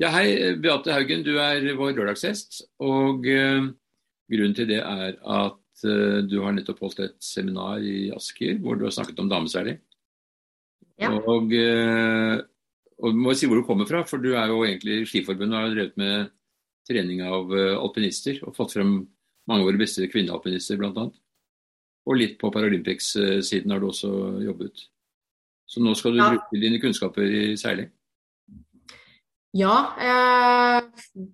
Ja, hei, Beate Haugen, du er vår lørdagsgjest. Og eh, grunnen til det er at eh, du har nettopp holdt et seminar i Asker hvor du har snakket om dameseiling. Ja. Og, eh, og må si hvor du kommer fra, for du er jo egentlig Skiforbundet og har drevet med trening av alpinister og fått frem mange av våre beste kvinnealpinister bl.a. Og litt på Paralympics-siden har du også jobbet. Så nå skal du ja. bruke dine kunnskaper i seiling. Ja. Eh,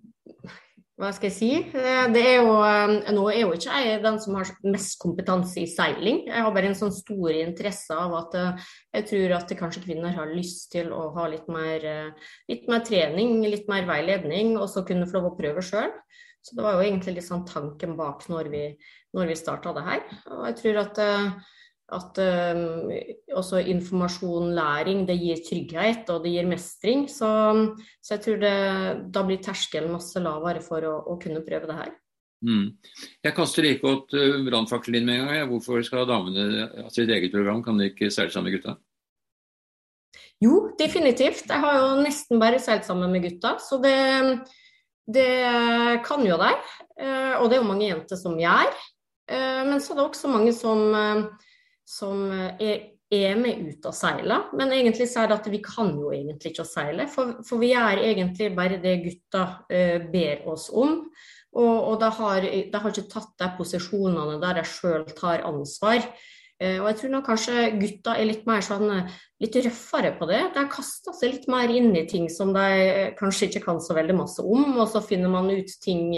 hva skal jeg si? Eh, det er jo, eh, nå er jo ikke jeg den som har mest kompetanse i seiling. Jeg har bare en sånn stor interesse av at eh, jeg tror at kanskje kvinner har lyst til å ha litt mer, litt mer trening, litt mer veiledning, og så kunne få lov å prøve sjøl. Så det var jo egentlig litt sånn tanken bak når vi, når vi starta det her. Og jeg tror at at um, også informasjon, læring, det gir trygghet og det gir mestring. Så, så jeg tror det, da blir terskelen masse lavere for å, å kunne prøve det her. Mm. Jeg kaster like godt uh, brannfakkelen inn med en gang. Hvorfor skal damene ha sitt eget program, kan de ikke seile sammen med gutta? Jo, definitivt. Jeg har jo nesten bare seilt sammen med gutta, så det, det kan jo de. Uh, og det er jo mange jenter som gjør. Uh, men så er det også mange som som eh, er, er med ut og seiler. Men egentlig så er det at vi kan jo egentlig ikke seile, for, for vi er egentlig bare det gutta uh, ber oss om. Og, og de har, har ikke tatt de posisjonene der de sjøl tar ansvar. Uh, og jeg tror nok kanskje gutta er litt mer sånn litt røffere på det. De kaster seg litt mer inn i ting som de kanskje ikke kan så veldig masse om, og så finner man ut ting,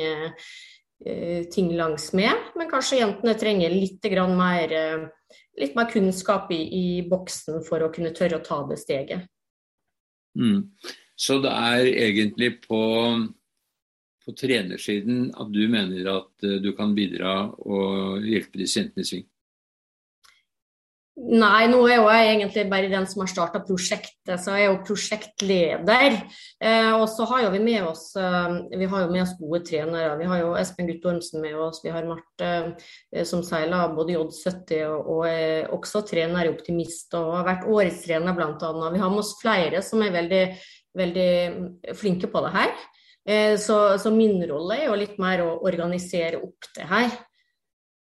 ting langs med. Men kanskje jentene trenger litt mer litt mer kunnskap i, i, boksen for å kunne tørre å ta det steget. Mm. Så det er egentlig på, på trenersiden at du mener at uh, du kan bidra og hjelpe disse jentene i sving? Nei, nå er jo jeg egentlig bare den som har starta prosjektet, så jeg er jo prosjektleder. Eh, og så har jo vi med oss eh, vi har jo med oss gode trenere. Vi har jo Espen Guttormsen med oss, vi har Marte eh, som seiler både J70 og, og er også trener i Optimist og har vært årets trener bl.a. Vi har med oss flere som er veldig, veldig flinke på det her. Eh, så, så, min rolle er jo litt mer å organisere opp det her.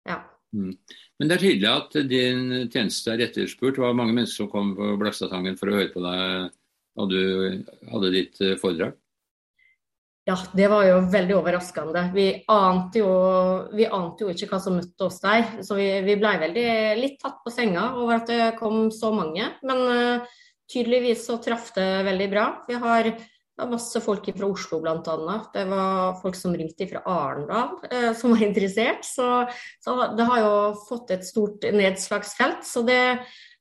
Ja. Mm. Men det er tydelig at din tjeneste er etterspurt. Det var mange mennesker som kom på Blakstadtangen for å høre på deg da du hadde ditt eh, foredrag. Ja, det var jo veldig overraskende. Vi ante jo, vi ante jo ikke hva som møtte oss der. Så vi, vi ble veldig litt tatt på senga over at det kom så mange. Men uh, tydeligvis så traff det veldig bra. Vi har det var masse folk fra Oslo bl.a. Det var folk som ringte fra Arendal eh, som var interessert. Så, så, det har jo fått et stort nedslagsfelt. Så det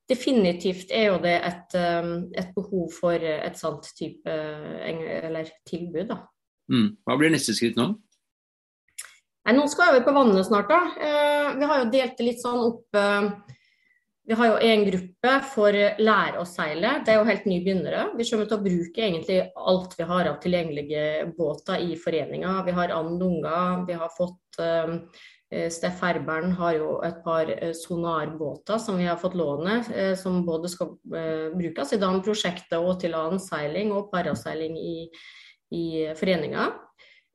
definitivt er jo det et, um, et behov for et sånt type eller tilbud. Da. Mm. Hva blir neste skritt nå? Nei, nå skal vi på vannet snart. da. Eh, vi har jo delt det litt sånn opp eh, vi har jo en gruppe for lære å seile. Det er jo helt nybegynnere. Vi kommer til å bruke egentlig alt vi har av tilgjengelige båter i foreninga. Vi har andunga, vi har fått um, Steff Herbern har jo et par eh, sonarbåter som vi har fått låne, uh, som både skal brukes i dameprosjektet og til annen seiling og paraseiling i, i foreninga.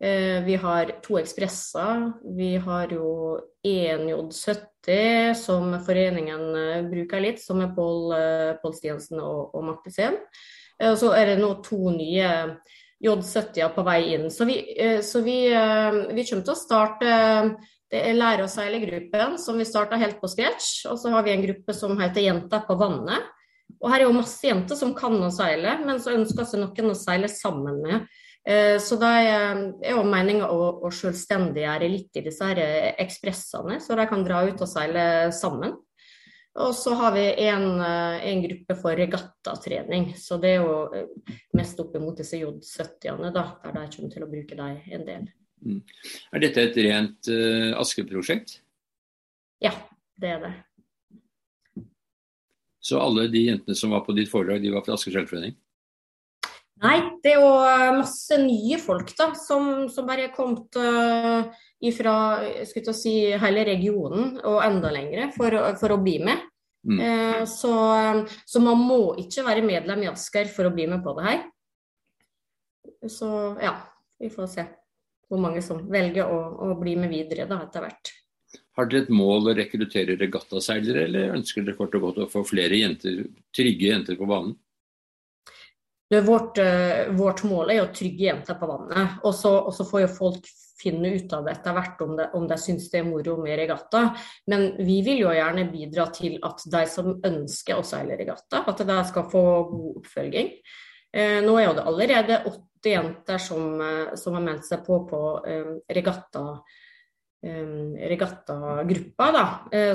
Uh, vi har to ekspresser. Vi har jo én J70 som foreningen eh, bruker litt, som er Pål eh, Stiansen og, og Marte Sen. Eh, og så er det nå to nye J70-er på vei inn. Så, vi, så vi, vi, kommer til å starte det er Lære å seile-gruppen, som vi starta helt på scratch. Og så har vi en gruppe som heter Jenter på vannet. Og her er jo masse jenter som kan å seile, men så ønsker seg noen å seile sammen med. Eh, så da er jo meninga å, å selvstendiggjøre litt i disse her eh, ekspressene, så de kan dra ut og seile sammen. Og så har vi en, eh, en gruppe for regattatrening, så det er jo mest opp mot disse J70-ene, da, der de kommer til å bruke dem en del. Mm. Er dette et rent uh, Aske-prosjekt? Ja, det er det. Så alle de jentene som var på ditt foredrag, de var fra Asker Skjellforening? Nei, det er jo eh, masse nye folk da, som, som bare er kommet uh, ifra si, hele regionen og enda lengre for, for å bli med. Mm. Uh, så, så, man må ikke være medlem i Asker for å bli med på det her. så ja, vi får se hvor mange som velger å, å bli med videre da, etter hvert. Har dere et mål å rekruttere regattaseilere, eller ønsker dere kort og godt å få flere jenter, trygge jenter på banen? Vårt, uh, vårt, mål er å trygge jenter på vannet. Og så, får jo folk finne ut av det etter hvert om de, om de syns det er moro med regatta. Men vi vil jo gjerne bidra til at de som ønsker å seile regatta, at de skal få god oppfølging. Eh, nå er jo det allerede åtte jenter som, uh, som har meldt seg på på regatta regattagruppa, da,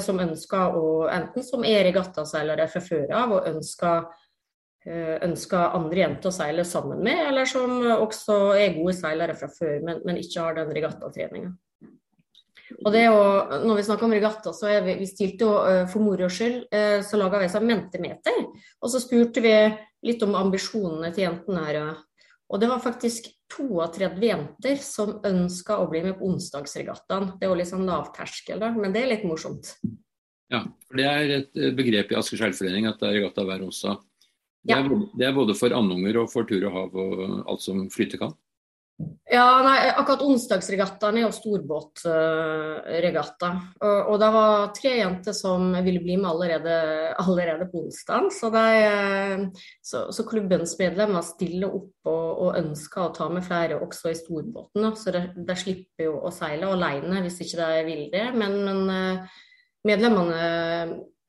som ønsker å Enten som er regattaseilere fra før av og ønsker Eh, ønsker andre jenter å seile sammen med, eller som også er gode seilere fra før, men, men ikke har den regattatreninga. Og det å, når vi snakker om regatta, så er vi, vi stilte jo eh, for moro skyld, eh, så laga vi en mentimeter. Og så spurte vi litt om ambisjonene til jentene her. Og det var faktisk 32 jenter som ønska å bli med på onsdagsregattaen. Det er jo litt sånn lavterskel, da, men det er litt morsomt. Ja, for det er et begrep i Asker seilforening at det er regatta hver onsdag. Det er, det er, både for andunger og for tur og hav og alt som flyte kan? Ja, nei, akkurat onsdagsregattaen er jo storbåtregatta. Uh, og, og det var tre jenter som ville bli med allerede, allerede på onsdag. Så, så, så, klubbens medlemmer stiller opp og, og, ønsker å ta med flere også i storbåten. Så de, slipper jo å seile alene hvis ikke de vil det. Men, men uh, medlemmene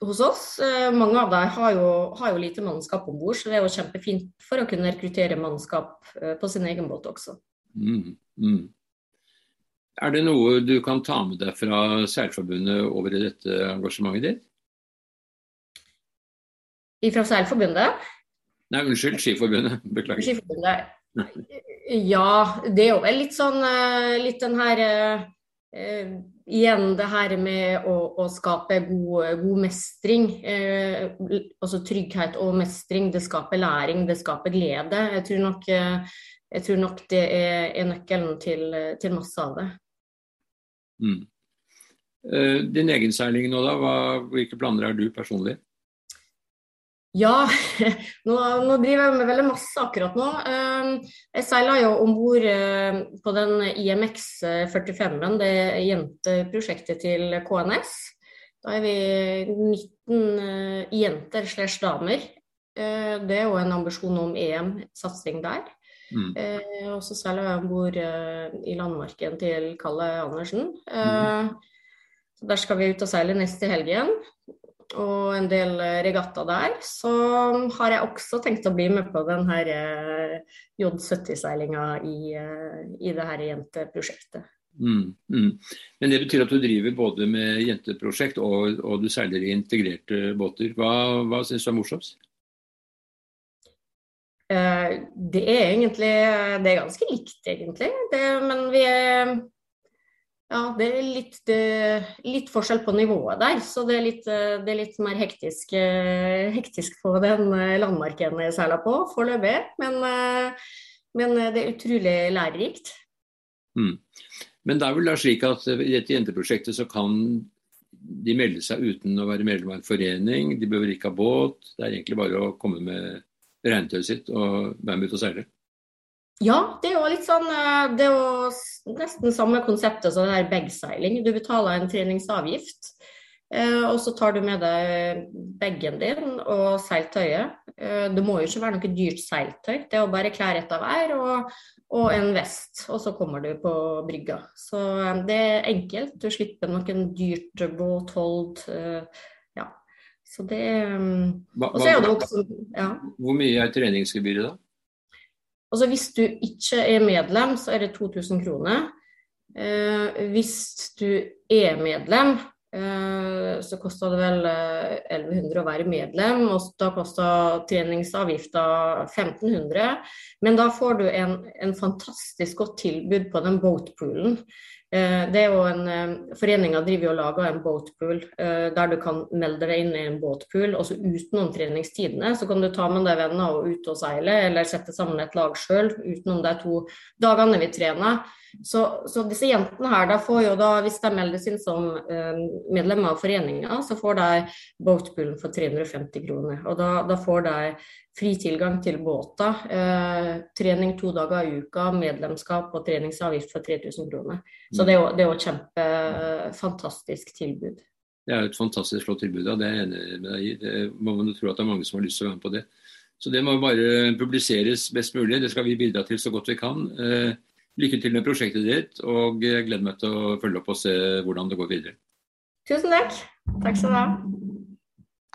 hos oss. Eh, mange av dem har jo, har jo lite mannskap om bord, så det er jo kjempefint for å kunne rekruttere mannskap eh, på sin egen båt også. Mm, mm. Er det noe du kan ta med deg fra Seilforbundet over i dette engasjementet ditt? Fra Seilforbundet? Nei, unnskyld, Skiforbundet. Beklager. Skiforbundet. Ja, det er jo vel litt sånn eh, litt den her eh, igjen det her med å, å skape god, god mestring. Eh, altså trygghet og mestring. Det skaper læring, det skaper glede. Jeg tror nok, eh, jeg tror nok det er, er nøkkelen til, til, masse av det. Mm. Eh, din egen seiling nå, da? Hva, hvilke planer har du personlig? Ja, nå, nå, driver jeg med veldig masse akkurat nå. Ehm, jeg seila jo om bord eh, på den IMX 45-en, det jenteprosjektet til KNS. Da er vi 19 eh, jenter slash damer. Eh, det er jo en ambisjon om EM-satsing der. Mm. Og så seiler jeg om bord i landmarken til Kalle Andersen. Mm. Der skal vi ut og seile neste helg igjen og en del eh, regatta der, så har jeg også tenkt å bli med på den her eh, J70-seilinga i, eh, i, det her jenteprosjektet. Mm, mm. Men det betyr at du driver både med jenteprosjekt og, og du seiler i integrerte båter. Hva, hva syns du er morsomst? det er egentlig Det er ganske likt, egentlig. Det, men vi er ja, det er litt, det, litt, forskjell på nivået der. Så det er litt, det er litt mer hektisk, eh, hektisk, på den eh, landmarken jeg seiler på foreløpig. Men, eh, men, det er utrolig lærerikt. Mm. Men det er vel da slik at i dette jenteprosjektet så kan de melde seg uten å være medlem av en forening. De behøver ikke ha båt. Det er egentlig bare å komme med regntøyet sitt og være med ut og seile. Ja, det er jo litt sånn eh, Det jo nesten samme konseptet som det her bagseiling. Du betaler en treningsavgift, eh, og så tar du med deg bagen din og seiltøyet. Eh, det må jo ikke være noe dyrt seiltøy, det er jo bare klær etter hver og, og, en vest. Og så kommer du på brygga. Så det er enkelt. Du slipper noen dyrt båthold. Ja. Så det hva, hva, også, ja. Hvor mye er treningsgebyret da? Altså Hvis du ikke er medlem, så er det 2000 kroner. Eh, hvis du er medlem, eh, så koster det vel 1100 eh, å være medlem, og da koster treningsavgifta 1500. Men da får du en, en fantastisk godt tilbud på den boatpoolen. Eh, det er jo en, eh, Foreninga driver og lager en boatpool eh, der du kan melde deg inn i en båtpool. Også Utenom treningstidene så kan du ta med deg venner og ut og seile, eller sette sammen et lag sjøl utenom de to dagene vi trener. Så, så, disse jentene her, får jo da, hvis de meldes inn som medlemmer av foreninga, så får de boatpoolen for 350 kroner. Og da, da får de fri tilgang til båter, trening to dager i uka, medlemskap og treningsavgift for 3000 kroner. Så det er jo, det er jo kjempefantastisk tilbud. Det er jo et fantastisk flott tilbud, ja. det er jeg enig med deg i. Det må man tro at det er mange som har lyst til å være med på det. Så det må bare publiseres best mulig. Det skal vi bidra til så godt vi kan. Eh, Lykke til med prosjektet ditt, og jeg gleder meg til å følge opp og se hvordan det går videre. Tusen takk. Takk skal du ha.